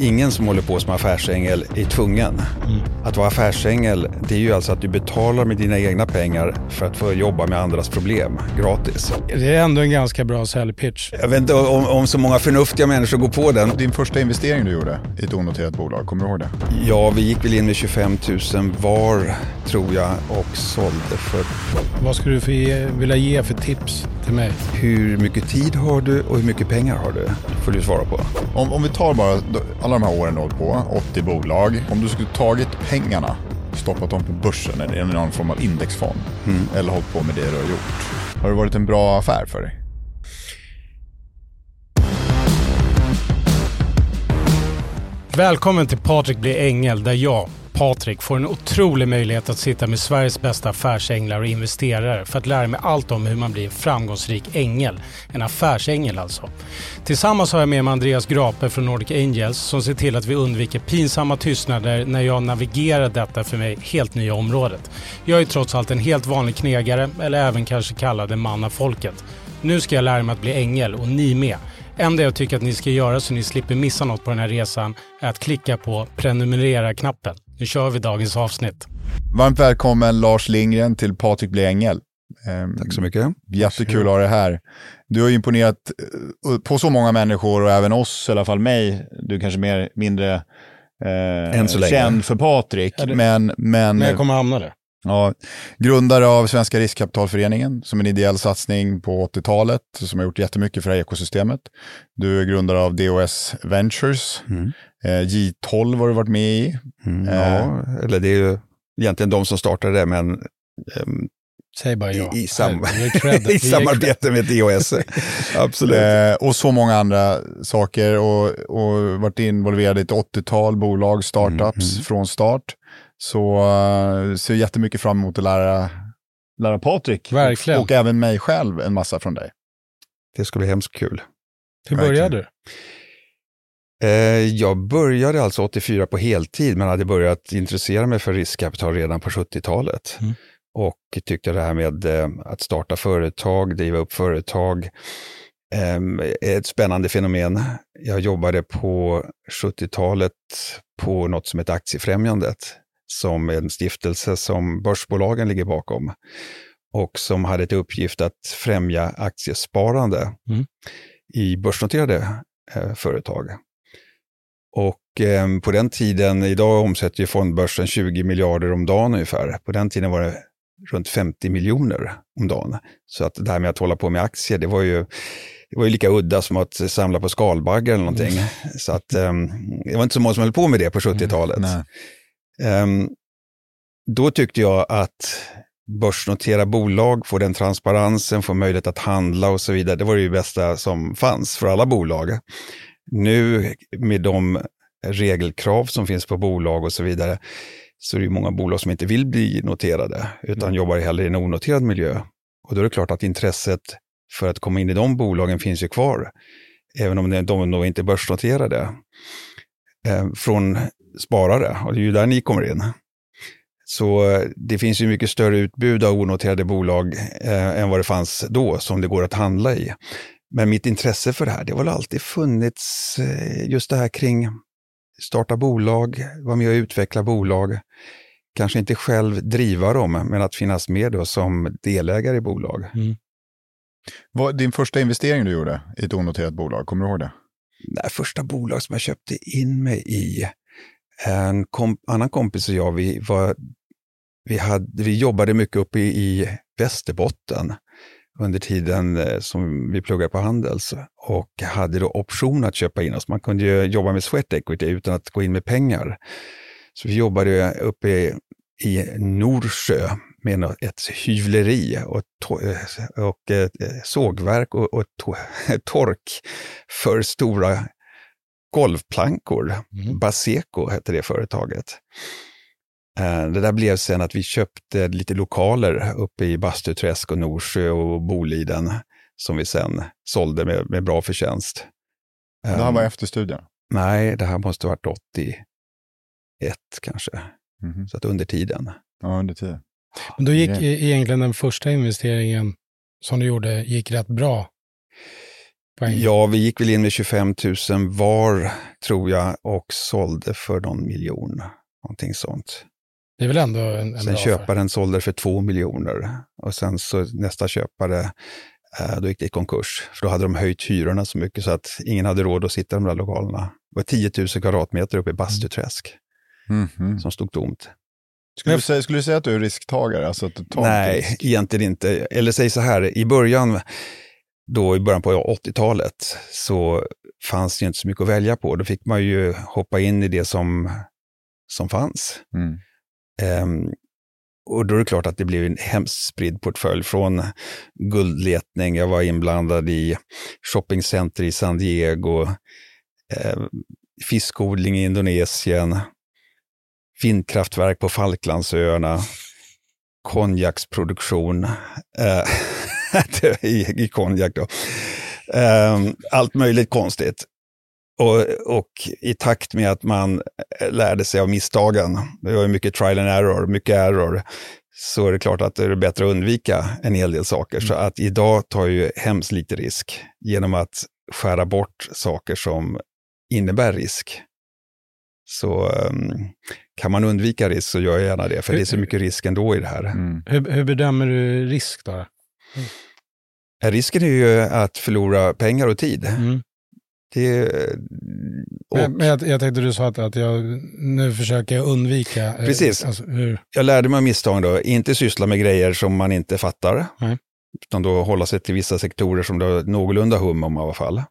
Ingen som håller på som affärsängel är tvungen. Att vara affärsängel, det är ju alltså att du betalar med dina egna pengar för att få jobba med andras problem gratis. Det är ändå en ganska bra säljpitch. Jag vet inte om, om så många förnuftiga människor går på den. Din första investering du gjorde i ett onoterat bolag, kommer du ihåg det? Ja, vi gick väl in med 25 000 var, tror jag, och sålde för... Vad skulle du vilja ge för tips till mig? Hur mycket tid har du och hur mycket pengar har du? Får du svara på. Om, om vi tar bara alla de här åren du har hållit på, 80 bolag. Om du skulle tagit pengarna, stoppat dem på börsen eller i någon form av indexfond. Eller hållit på med det du har gjort. Har det varit en bra affär för dig? Välkommen till Patrik blir ängel där jag, Patrik, får en otrolig möjlighet att sitta med Sveriges bästa affärsänglar och investerare för att lära mig allt om hur man blir en framgångsrik ängel. En affärsängel alltså. Tillsammans har jag med mig Andreas Grape från Nordic Angels som ser till att vi undviker pinsamma tystnader när jag navigerar detta för mig helt nya området. Jag är trots allt en helt vanlig knegare, eller även kanske kallad en man av folket. Nu ska jag lära mig att bli ängel och ni med. enda jag tycker att ni ska göra så ni slipper missa något på den här resan är att klicka på prenumerera-knappen. Nu kör vi dagens avsnitt. Varmt välkommen Lars Lindgren till Patrik blir ängel. Ehm, Tack så mycket. Jättekul att ha dig här. Du har imponerat eh, på så många människor och även oss, i alla fall mig. Du är kanske mer, mindre eh, känd för Patrik. Ja, det- men, men, Men jag kommer hamna där. Ja, grundare av Svenska riskkapitalföreningen som en ideell satsning på 80-talet som har gjort jättemycket för det här ekosystemet. Du är grundare av DOS Ventures. Mm. Eh, J12 har du varit med i. Mm, Eh. ja, eller det är ju egentligen de som startade det, men ehm, Säg bara ja. i, i, sam i samarbete med DOS. Absolut. Eh, och så många andra saker och, och varit involverad i ett 80-tal bolag, startups Mm, mm. från start. Så uh, ser jättemycket fram emot att lära, lära Patrik Verkligen. Och, och även mig själv en massa från dig. Det ska bli hemskt kul. Hur började du? Eh, jag började alltså 84 på heltid, men hade börjat intressera mig för riskkapital redan på 70-talet. Mm. Och tyckte det här med eh, att starta företag, driva upp företag, eh, är ett spännande fenomen. Jag jobbade på 70-talet på något som heter Aktiefrämjandet, som en stiftelse som börsbolagen ligger bakom och som hade till uppgift att främja aktiesparande Mm. i börsnoterade eh, företag. Och eh, på den tiden, idag omsätter ju fondbörsen 20 miljarder om dagen ungefär. På den tiden var det runt 50 miljoner om dagen. Så att det här med att hålla på med aktier, det var ju, det var ju lika udda som att samla på skalbaggar eller någonting. Så att eh, det var inte så många som höll på med det på 70-talet. Nej. Ehm, då tyckte jag att börsnotera bolag, få den transparensen, få möjlighet att handla och så vidare. Det var det bästa som fanns för alla bolag. Nu med de regelkrav som finns på bolag och så vidare, så är det många bolag som inte vill bli noterade, utan jobbar hellre i en onoterad miljö. Och då är det klart att intresset för att komma in i de bolagen finns ju kvar. även om de nog inte är börsnoterade, eh, från sparare. Och det är ju där ni kommer in. Så eh, det finns ju mycket större utbud av onoterade bolag eh, än vad det fanns då som det går att handla i. Men mitt intresse för det här, det har väl alltid funnits eh, just det här kring starta bolag, vara med och utveckla bolag. Kanske inte själv driva dem, men att finnas med då som delägare i bolag. Mm. Vad, din första investering du gjorde i ett onoterat bolag, kommer du ihåg det? Nej, första bolag som jag köpte in mig i, en komp annan kompis och jag, vi, var, vi, hade, vi jobbade mycket uppe i, i Västerbotten under tiden eh, som vi pluggade på Handels och hade då option att köpa in oss. Man kunde ju jobba med sweat equity utan att gå in med pengar. Så vi jobbade uppe i, i Norsjö med ett hyvleri och, eh, och ett sågverk och, och tork för stora golvplankor. Mm. Baseco hette det företaget. Eh, det där blev sen att vi köpte lite lokaler uppe i Bastuträsk och Norsjö och Boliden som vi sen sålde med, med bra förtjänst. Det här var ehm, efter studien? Nej, det här måste ha varit 81 kanske. Mm. Så att under tiden. Ja, under tiden. Men då gick det... egentligen den första investeringen som du gjorde gick rätt bra? Ja, vi gick väl in med 25 000 var, tror jag, och sålde för någon miljon. Någonting sånt. Det är väl ändå en, en Sen köparen sålde för två miljoner och sen så nästa köpare, eh, då gick det i konkurs. För då hade de höjt hyrorna så mycket så att ingen hade råd att sitta i de där lokalerna. Det var 10 000 kvadratmeter uppe i Bastuträsk mm -hmm. som stod tomt. Skulle du, säga, skulle du säga att du är risktagare? Alltså att du tar Nej, risk? egentligen inte. Eller säg så här, i början, då i början på 80-talet, så fanns det inte så mycket att välja på. Då fick man ju hoppa in i det som, som fanns. Mm. Um, och då är det klart att det blev en hemskt spridd portfölj från guldletning, jag var inblandad i shoppingcenter i San Diego, eh, fiskodling i Indonesien, vindkraftverk på Falklandsöarna, konjaksproduktion eh, i, i konjak. Då. Eh, allt möjligt konstigt. Och, och, i takt med att man lärde sig av misstagen, det var mycket trial and error, mycket error, så är det klart att det är bättre att undvika en hel del saker. Mm. Så att idag tar ju hemskt lite risk genom att skära bort saker som innebär risk. Så um, kan man undvika risk så gör jag gärna det, för hur, det är så mycket risk ändå i det här. Mm. Hur, hur, bedömer du risk då? Risken är ju att förlora pengar och tid. Mm. Det, och, men, men jag, jag tänkte du sa att, att jag nu försöker undvika. Eh, Precis. Alltså, jag lärde mig av misstagen då, inte syssla med grejer som man inte fattar. Nej. Utan då hålla sig till vissa sektorer som du har någorlunda hum om i alla fall.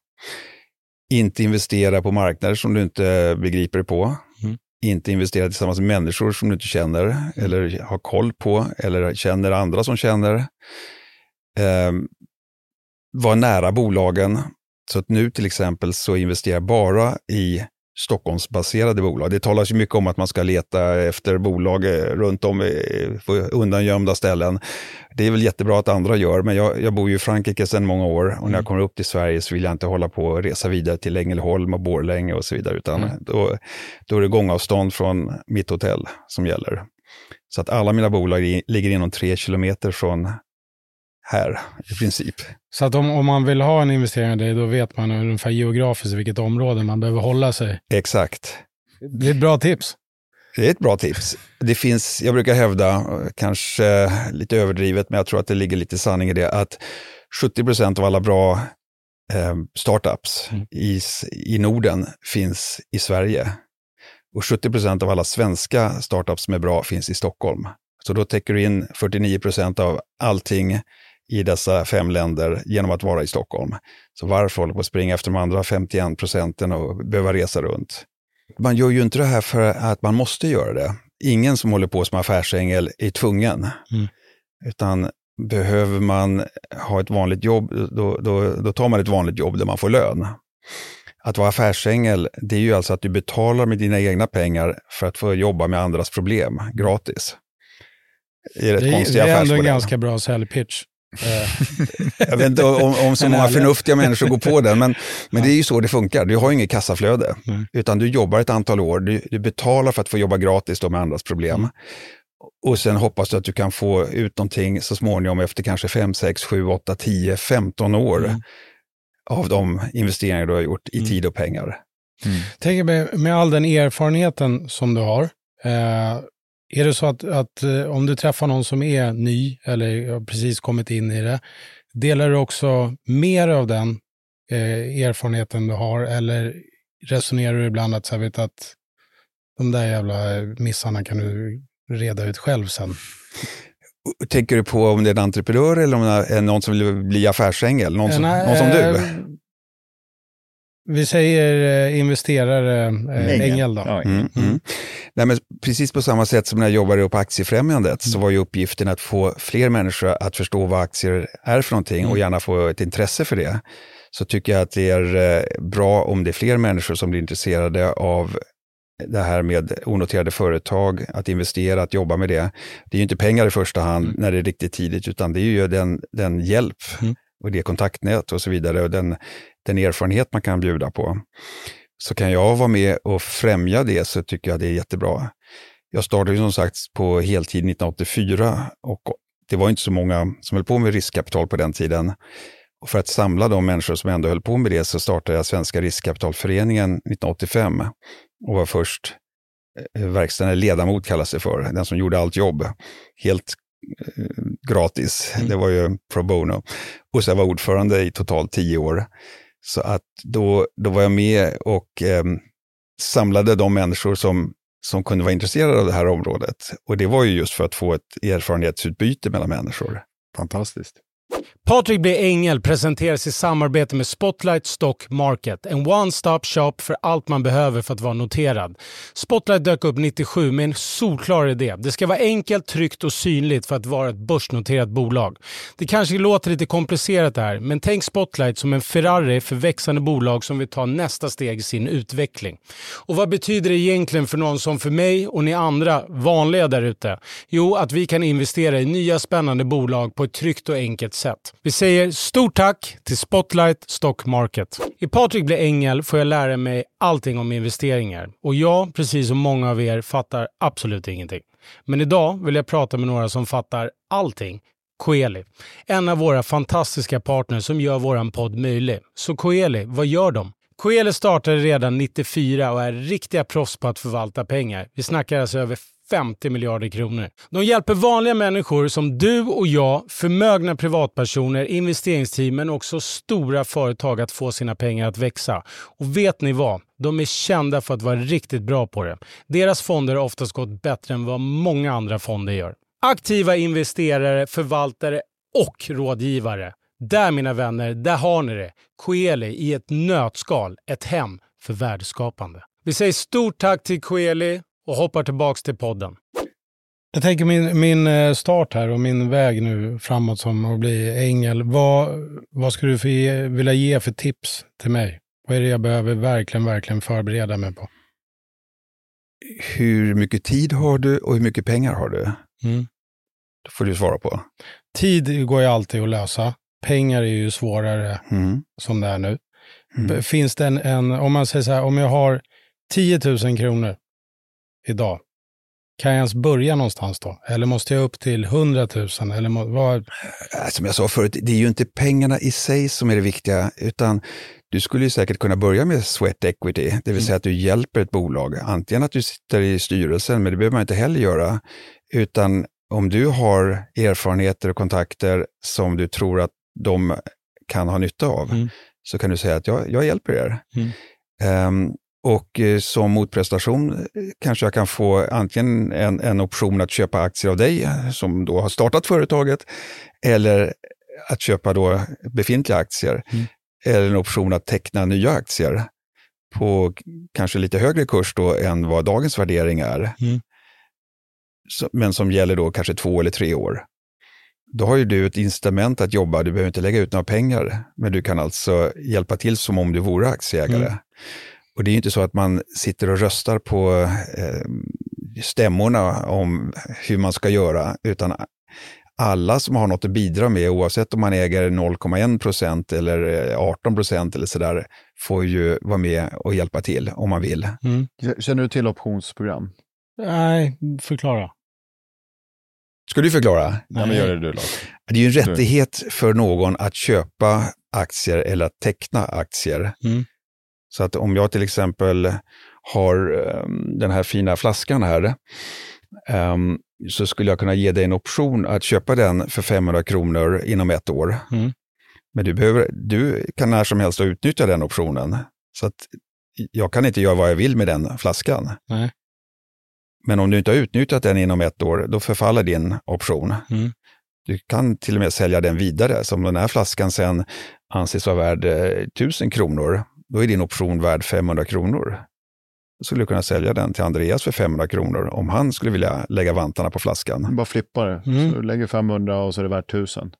Inte investera på marknader som du inte begriper på. Mm. Inte investera tillsammans med människor som du inte känner mm. eller har koll på eller känner andra som känner. Eh, var nära bolagen så att nu till exempel så investerar jag bara i Stockholmsbaserade bolag. Det talas ju mycket om att man ska leta efter bolag eh, runt om på undangömda ställen. Det är väl jättebra att andra gör, men jag, jag bor ju i Frankrike sedan många år och när jag mm. kommer upp till Sverige så vill jag inte hålla på och resa vidare till Ängelholm och Borlänge och så vidare, utan mm. då, då är det gångavstånd från mitt hotell som gäller. Så att alla mina bolag ligger inom tre kilometer från här i princip. Så att om, om man vill ha en investering i dig, då vet man ungefär geografiskt vilket område man behöver hålla sig. Procent. Det är ett bra tips. Det är ett bra tips. Det finns, jag brukar hävda, kanske lite överdrivet, men jag tror att det ligger lite sanning i det, att 70 procent av alla bra eh, startups mm. i, i Norden finns i Sverige. Och 70 procent av alla svenska startups som är bra finns i Stockholm. Så då täcker du in 49 procent av allting i dessa fem länder genom att vara i Stockholm. Så varför hålla på att springa efter de andra 51 procenten och behöva resa runt? Man gör ju inte det här för att man måste göra det. Ingen som håller på som affärsängel är tvungen. Mm. Utan behöver man ha ett vanligt jobb, då, då, då tar man ett vanligt jobb där man får lön. Att vara affärsängel, det är ju alltså att du betalar med dina egna pengar för att få jobba med andras problem gratis. Det är, det, det är ändå en ganska bra säljpitch. Jag vet inte om, om så många förnuftiga människor går på den, men, men det är ju så det funkar. Du har ju inget kassaflöde, Mm. utan du jobbar ett antal år. Du, du betalar för att få jobba gratis då med andras problem. Mm. Och sen hoppas du att du kan få ut någonting så småningom efter kanske 5, 6, 7, 8, 10, 15 år Mm. av de investeringar du har gjort i tid och pengar. Tänk med, med all den erfarenheten som du har, eh, är det så att, att eh, om du träffar någon som är ny eller precis kommit in i det, delar du också mer av den eh, erfarenheten du har eller resonerar du ibland att, så vet, att de där jävla missarna kan du reda ut själv sen? Tänker du på om det är en entreprenör eller om det är någon som vill bli affärsängel? Någon som, Nej, någon som eh, du? Vi säger eh, investerare, eh, ängel då. Ja, Mm, mm. Nej, men precis på samma sätt som när jag jobbade på Aktiefrämjandet så var ju uppgiften att få fler människor att förstå vad aktier är för någonting och gärna få ett intresse för det. Så tycker jag att det är eh, bra om det är fler människor som blir intresserade av det här med onoterade företag, att investera, att jobba med det. Det är ju inte pengar i första hand när det är riktigt tidigt, utan det är ju den, den hjälp Mm. och det kontaktnät och så vidare och den, den erfarenhet man kan bjuda på. Så kan jag vara med och främja det så tycker jag det är jättebra. Jag startade ju som sagt på heltid 1984 och det var inte så många som höll på med riskkapital på den tiden. Och för att samla de människor som ändå höll på med det så startade jag Svenska riskkapitalföreningen 1985 och var först eh, verkställande ledamot kallas det för, den som gjorde allt jobb. Helt eh, gratis, det var ju pro bono. Och sen var jag ordförande i totalt tio år. Så att då, då var jag med och eh, samlade de människor som, som kunde vara intresserade av det här området. Och det var ju just för att få ett erfarenhetsutbyte mellan människor. Fantastiskt. Patrik B. Engel presenteras i samarbete med Spotlight Stock Market. En one-stop shop för allt man behöver för att vara noterad. Spotlight dök upp 97 med en solklar idé. Det ska vara enkelt, tryggt och synligt för att vara ett börsnoterat bolag. Det kanske låter lite komplicerat det här, men tänk Spotlight som en Ferrari för växande bolag som vill ta nästa steg i sin utveckling. Och vad betyder det egentligen för någon som för mig och ni andra vanliga där ute? Jo, att vi kan investera i nya spännande bolag på ett tryggt och enkelt sätt. Vi säger stort tack till Spotlight Stock Market. I Patrik blir ängel får jag lära mig allting om investeringar. Och jag, precis som många av er, fattar absolut ingenting. Men idag vill jag prata med några som fattar allting. Coeli, en av våra fantastiska partners som gör våran podd möjlig. Så Coeli, vad gör de? Coeli startade redan 94 och är riktiga proffs på att förvalta pengar. Vi snackar alltså över 50 miljarder kronor. De hjälper vanliga människor som du och jag, förmögna privatpersoner, investeringsteam men också stora företag att få sina pengar att växa. Och vet ni vad? De är kända för att vara riktigt bra på det. Deras fonder har oftast gått bättre än vad många andra fonder gör. Aktiva investerare, förvaltare och rådgivare. Där mina vänner, där har ni det. Coeli i ett nötskal, ett hem för värdeskapande. Vi säger stort tack till Coeli och hoppar tillbaks till podden. Jag tänker min, min eh, start här och min väg nu framåt som att bli ängel. Vad, vad skulle du för ge, vilja ge för tips till mig? Vad är det jag behöver verkligen, verkligen förbereda mig på? Hur mycket tid har du och hur mycket pengar har du? Mm. Det får du svara på. Tid går ju alltid att lösa. Pengar är ju svårare Mm. som det är nu. Mm. Finns det en, en, om man säger så här, om jag har 10 000 kronor idag, kan jag ens börja någonstans då? Eller måste jag upp till 100 000? Eller må, vad? Äh, Som jag sa förut, det är ju inte pengarna i sig som är det viktiga, utan du skulle ju säkert kunna börja med sweat equity, det vill säga att du hjälper ett bolag. Antingen att du sitter i styrelsen, men det behöver man inte heller göra, utan om du har erfarenheter och kontakter som du tror att de kan ha nytta av, Mm. så kan du säga att jag, jag hjälper er. Mm. Ehm, och eh, som motprestation eh, kanske jag kan få antingen en, en option att köpa aktier av dig eh, som då har startat företaget eller att köpa då befintliga aktier. Mm. Eller en option att teckna nya aktier på kanske lite högre kurs då än vad dagens värdering är. Mm. Så, men som gäller då kanske två eller tre år. Då har ju du ett incitament att jobba, du behöver inte lägga ut några pengar, men du kan alltså hjälpa till som om du vore aktieägare. Mm. Och det är ju inte så att man sitter och röstar på eh, stämmorna om hur man ska göra, utan alla som har något att bidra med, oavsett om man äger 0,1 procent eller 18 procent eller sådär, får ju vara med och hjälpa till om man vill. Mm. Känner du till optionsprogram? Nej, förklara. Ska du förklara? Ja, men gör det du Lars. Det är ju en rättighet för någon att köpa aktier eller att teckna aktier. Mm. Så att om jag till exempel har um, den här fina flaskan här, um, så skulle jag kunna ge dig en option att köpa den för 500 kronor inom ett år. Mm. Men du, behöver, du kan när som helst utnyttja den optionen. Så att jag kan inte göra vad jag vill med den flaskan. Nej. Men om du inte har utnyttjat den inom ett år, då förfaller din option. Mm. Du kan till och med sälja den vidare. Så om den här flaskan sen anses vara värd eh, 1000 kronor, då är din option värd 500 kronor. Då skulle du kunna sälja den till Andreas för 500 kronor om han skulle vilja lägga vantarna på flaskan. Bara flippa det. Mm. Så du lägger 500 och så är det värt 1000.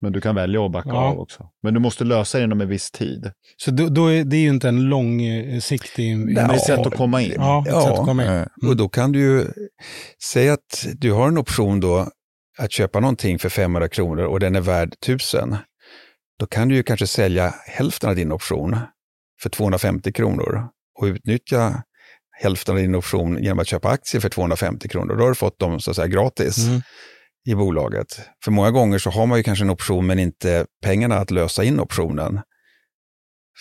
Men du kan välja att backa Ja. av också. Men du måste lösa det inom en viss tid. Så då, då är det är ju inte en långsiktig... Det är ett sätt att komma in. Ja, Ja. sätt att komma in. Eh, Och då kan du ju säga att du har en option då att köpa någonting för 500 kronor och den är värd 1000. Då kan du ju kanske sälja hälften av din option för 250 kronor och utnyttja hälften av din option genom att köpa aktier för 250 kronor. Då har du fått dem så att säga gratis Mm. i bolaget. För många gånger så har man ju kanske en option men inte pengarna att lösa in optionen.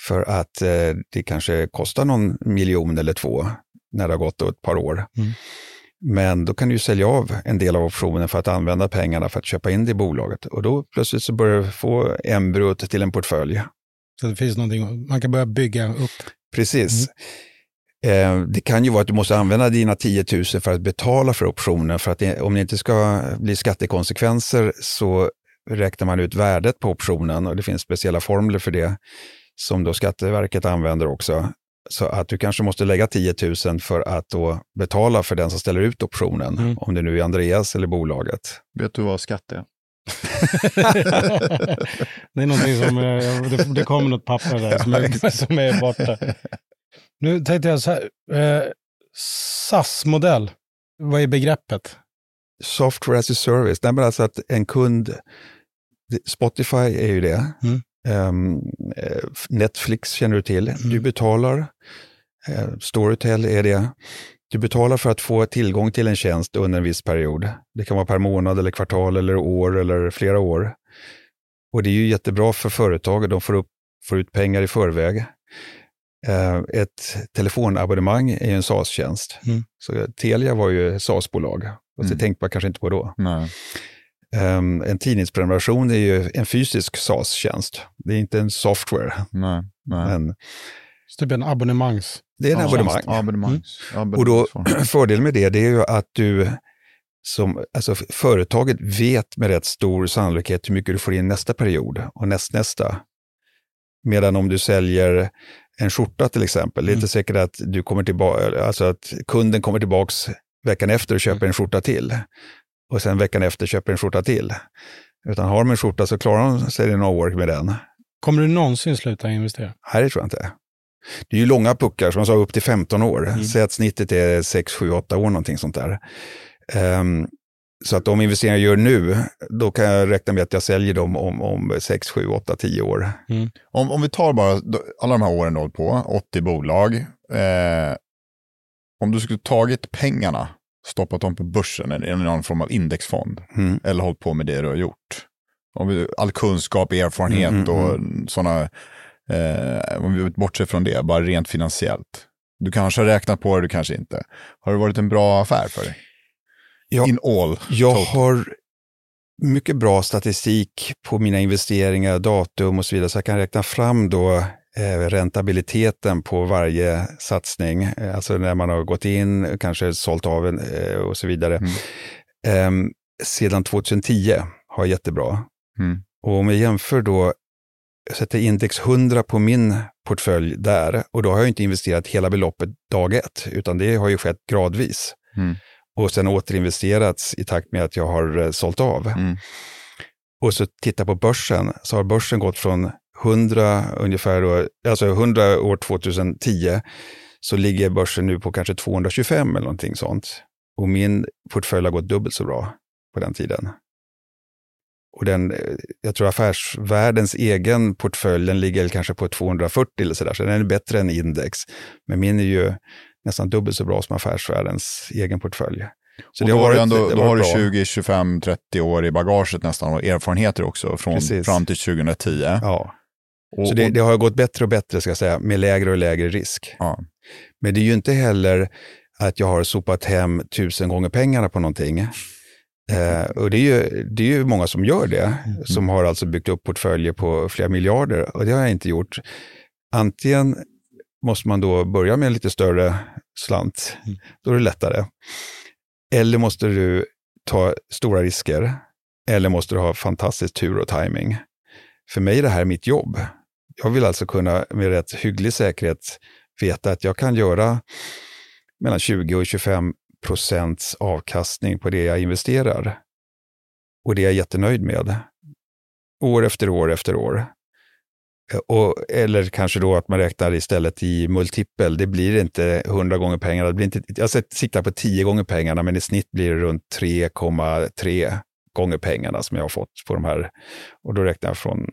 För att eh, det kanske kostar någon miljon eller två när det har gått ett par år. Mm. Men då kan du ju sälja av en del av optionen för att använda pengarna för att köpa in det i bolaget. Och då plötsligt så börjar du få embryot till en portfölj. Så det finns någonting, man kan börja bygga upp. Precis. Eh, det kan ju vara att du måste använda dina 10 000 för att betala för optionen. För att det, om det inte ska bli skattekonsekvenser så räknar man ut värdet på optionen och det finns speciella formler för det som då Skatteverket använder också. Så att du kanske måste lägga 10 000 för att då betala för den som ställer ut optionen, Mm. om det nu är Andreas eller bolaget. Vet du vad skatt är? det är någonting som, eh, det, det kommer något papper där som är, som är borta. Nu tänkte jag så här, eh, SAS-modell, vad är begreppet? Software as a service, nej men alltså att en kund, Spotify är ju det, Mm. Eh, Netflix känner du till, du betalar, eh, Storytel är det, du betalar för att få tillgång till en tjänst under en viss period. Det kan vara per månad eller kvartal eller år eller flera år. Och det är ju jättebra för företag, de får, upp, får ut pengar i förväg. Eh, Ett telefonabonnemang är ju en SAS-tjänst. Mm. Så Telia var ju SAS-bolag, och det Mm. tänkte man kanske inte på då. Nej. Um, en tidningsprenumeration är ju en fysisk SAS-tjänst. Det är inte en software, Nej. Nej. men Så Typ en abonnemangs... det är en Ja, abonnemang. Abonnemangs. Och då, fördelen med det, det är ju att du som, alltså företaget vet med rätt stor sannolikhet hur mycket du får in nästa period och nästnästa. Medan om du säljer en skjorta till exempel, det är inte säkert att du kommer tillbaka, alltså att kunden kommer tillbaks veckan efter och köper en skjorta till. Och sen veckan efter köper en skjorta till. Utan har de en skjorta så klarar de sig i några år med den. Kommer du någonsin sluta investera? Nej, det tror jag inte. Det är ju långa puckar, som jag sa, upp till 15 år. Mm. Säg att snittet är 6, 7, 8 år, någonting sånt där. Ehm, så att de investeringar jag gör nu, då kan jag räkna med att jag säljer dem om, om 6, 7, 8, 10 år. Om, om vi tar bara alla de här åren du på, 80 bolag. Eh, om du skulle tagit pengarna, stoppat dem på börsen eller i någon form av indexfond. Mm. Eller hållit på med det du har gjort. Om vi, all kunskap, erfarenhet Mm, mm, och sådana, eh, om vi bortser från det, bara rent finansiellt. Du kanske har räknat på det, du kanske inte. Har det varit en bra affär för dig? Ja. In all. Jag total. har mycket bra statistik på mina investeringar, datum och så vidare, så jag kan räkna fram då eh, rentabiliteten på varje satsning. Eh, Alltså när man har gått in, kanske sålt av en, eh, och så vidare. Mm. Ehm, sedan 2010 har jag jättebra. Mm. Och om jag jämför då, jag sätter index 100 på min portfölj där och då har jag inte investerat hela beloppet dag ett, utan det har ju skett gradvis. Mm. Och sen återinvesterats i takt med att jag har eh, sålt av. Mm. Och så titta på börsen, så har börsen gått från 100 ungefär, då, alltså 100 år 2010, så ligger börsen nu på kanske 225 eller någonting sånt. Och min portfölj har gått dubbelt så bra på den tiden. Och den, jag tror affärsvärldens egen portfölj, den ligger kanske på 240 eller sådär, så den är bättre än index. Men min är ju nästan dubbelt så bra som affärsvärldens egen portfölj. Så och då har, varit, ändå, då har du 20, 25, 30 år i bagaget nästan och erfarenheter också från Precis. fram till 2010. Ja. Och, så det, det, har gått bättre och bättre ska jag säga, med lägre och lägre risk. Ja. Men det är ju inte heller att jag har sopat hem tusen gånger pengarna på någonting. Eh, och det är, ju, det är ju många som gör det, mm. som har alltså byggt upp portföljer på flera miljarder och det har jag inte gjort. Antingen måste man då börja med en lite större slant, mm. då är det lättare. Eller måste du ta stora risker, eller måste du ha fantastisk tur och timing. För mig är det här mitt jobb. Jag vill alltså kunna med rätt hygglig säkerhet veta att jag kan göra mellan 20 och 25 procents avkastning på det jag investerar. Och det är jag jättenöjd med. År efter år efter år. Och, eller kanske då att man räknar istället i multipel. Det blir inte 100 gånger pengarna. Det blir inte, jag siktar på 10 gånger pengarna, men i snitt blir det runt 3,3 gånger pengarna som jag har fått på de här. Och då räknar jag från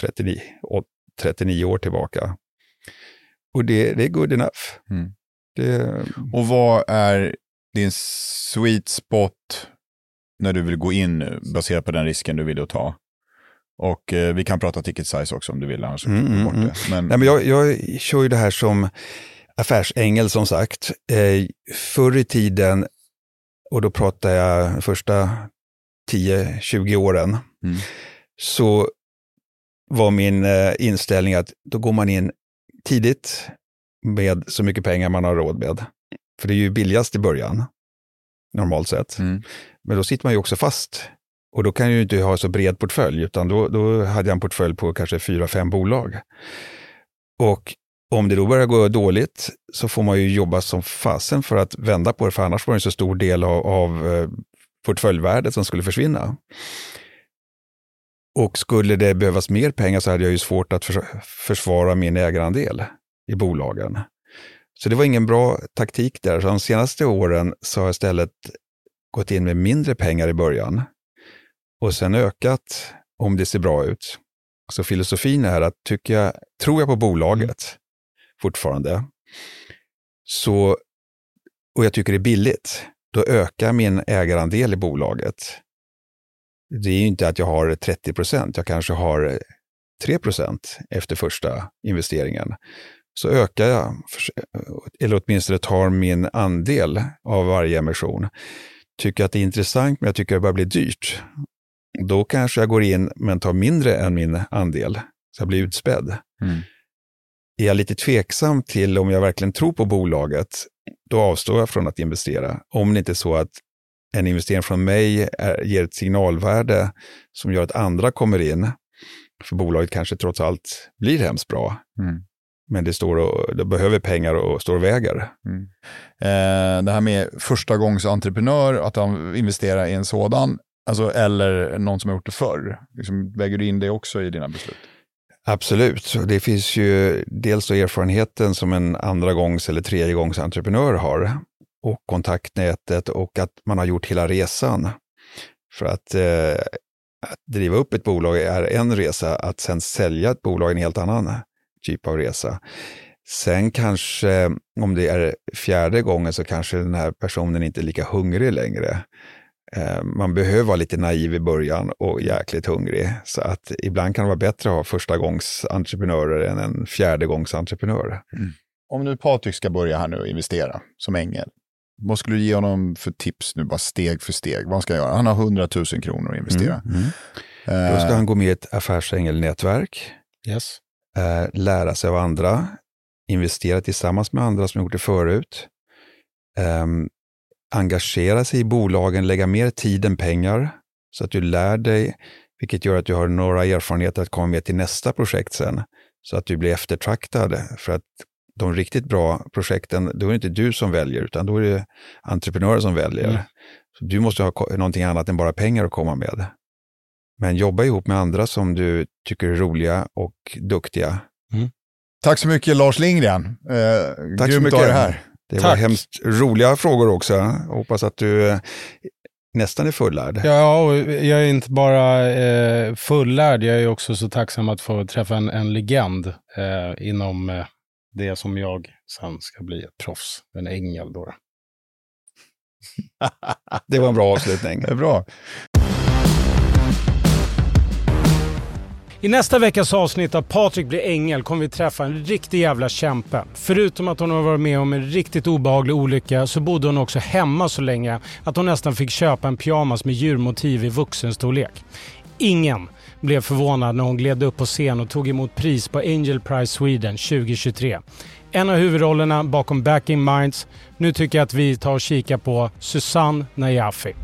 39, 39 år tillbaka. Och det, det är good enough. Mm. Det... Och vad är din sweet spot när du vill gå in baserat på den risken du vill ta? Och eh, vi kan prata ticket size också om du vill, annars mm, mm, bort det. Mm. Men... Nej, men jag, jag kör ju det här som affärsängel som sagt. Eh, förr i tiden, och då pratar jag första 10-20 åren, mm. så var min eh, inställning att då går man in tidigt med så mycket pengar man har råd med. För det är ju billigast i början, normalt sett. Mm. Men då sitter man ju också fast. Och då kan jag ju inte ha så bred portfölj, utan då, då hade jag en portfölj på kanske fyra, fem bolag. Och om det då börjar gå dåligt så får man ju jobba som fasen för att vända på det, för annars var det en så stor del av, av eh, portföljvärdet som skulle försvinna. Och skulle det behövas mer pengar så hade jag ju svårt att försvara min ägarandel i bolagen. Så det var ingen bra taktik där. Så de senaste åren så har jag istället gått in med mindre pengar i början och sen ökat om det ser bra ut. Så filosofin är att tycker jag, tror jag på bolaget fortfarande, så, och jag tycker det är billigt, då ökar min ägarandel i bolaget. Det är ju inte att jag har 30 procent, jag kanske har 3 procent efter första investeringen så ökar jag, eller åtminstone tar min andel av varje emission. Tycker att det är intressant, men jag tycker att det börjar bli dyrt. Då kanske jag går in, men tar mindre än min andel, så jag blir utspädd. Mm. Är jag lite tveksam till om jag verkligen tror på bolaget, då avstår jag från att investera. Om det inte är så att en investering från mig är, ger ett signalvärde som gör att andra kommer in, för bolaget kanske trots allt blir hemskt bra. Mm. Men det, står och, det behöver pengar och står och väger. Mm. Eh, det här med första gångs entreprenör, att investera i en sådan, alltså, eller någon som har gjort det förr. Liksom, väger du in det också i dina beslut? Absolut. Det finns ju dels erfarenheten som en andra gångs eller tredje gångs entreprenör har och kontaktnätet och att man har gjort hela resan. För att, eh, att driva upp ett bolag är en resa, att sen sälja ett bolag är en helt annan typ av resa. Sen kanske, om det är fjärde gången, så kanske den här personen inte är lika hungrig längre. Eh, man behöver vara lite naiv i början och jäkligt hungrig. Så att ibland kan det vara bättre att ha första gångs entreprenörer än en fjärde gångs entreprenör. Mm. Om nu Patrik ska börja här nu och investera som ängel, vad skulle du ge honom för tips nu, bara steg för steg? Vad ska han göra? Han har 100 000 kronor att investera. Mm, mm. Då ska han gå med i ett affärsängelnätverk. Yes eh, lära sig av andra, investera tillsammans med andra som gjort det förut, eh, engagera sig i bolagen, lägga mer tid än pengar så att du lär dig, vilket gör att du har några erfarenheter att komma med till nästa projekt sen, så att du blir eftertraktad. För att de riktigt bra projekten, då är det inte du som väljer, utan då är det entreprenörer som väljer. Mm. Du måste ha någonting annat än bara pengar att komma med. Men jobba ihop med andra som du tycker är roliga och duktiga. Mm. Tack så mycket Lars Lindgren. Eh, Tack så mycket. Det, här. det var hemskt roliga frågor också. Jag hoppas att du eh, nästan är fullärd. Ja, och jag är inte bara eh, fullärd, jag är också så tacksam att få träffa en, en legend eh, inom eh, det som jag sen ska bli ett proffs, en ängel då. det var en bra avslutning. Det är bra. I nästa veckas avsnitt av Patrik blir ängel kommer vi träffa en riktig jävla kämpe. Förutom att hon har varit med om en riktigt obehaglig olycka så bodde hon också hemma så länge att hon nästan fick köpa en pyjamas med djurmotiv i vuxenstorlek. Ingen blev förvånad när hon gled upp på scen och tog emot pris på Angel Prize Sweden 2023. En av huvudrollerna bakom Back in Minds. Nu tycker jag att vi tar och kikar på Susanne Najafi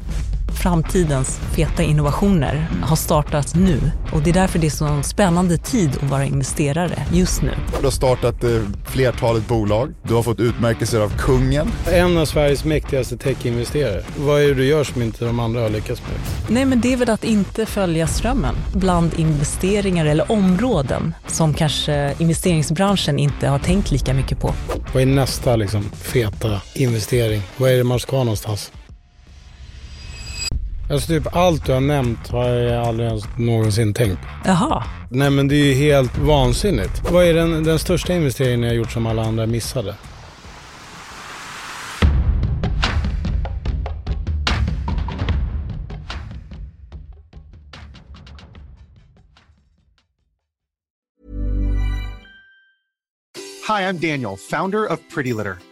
framtidens feta innovationer har startat nu och det är därför det är så en spännande tid att vara investerare just nu. Du har startat eh, flertalet bolag, du har fått utmärkelser av kungen. En av Sveriges mäktigaste techinvesterare. Vad är det du gör som inte de andra har lyckats med? Nej men det är väl att inte följa strömmen bland investeringar eller områden som kanske investeringsbranschen inte har tänkt lika mycket på. Vad är nästa liksom, feta investering? Vad är det man ska någonstans? Alltså typ allt du har nämnt har jag aldrig ens någonsin tänkt. Jaha. Nej men det är ju helt vansinnigt. Vad är den, den största investeringen har gjort som alla andra missade? Hi, I'm Daniel, founder of Pretty Litter.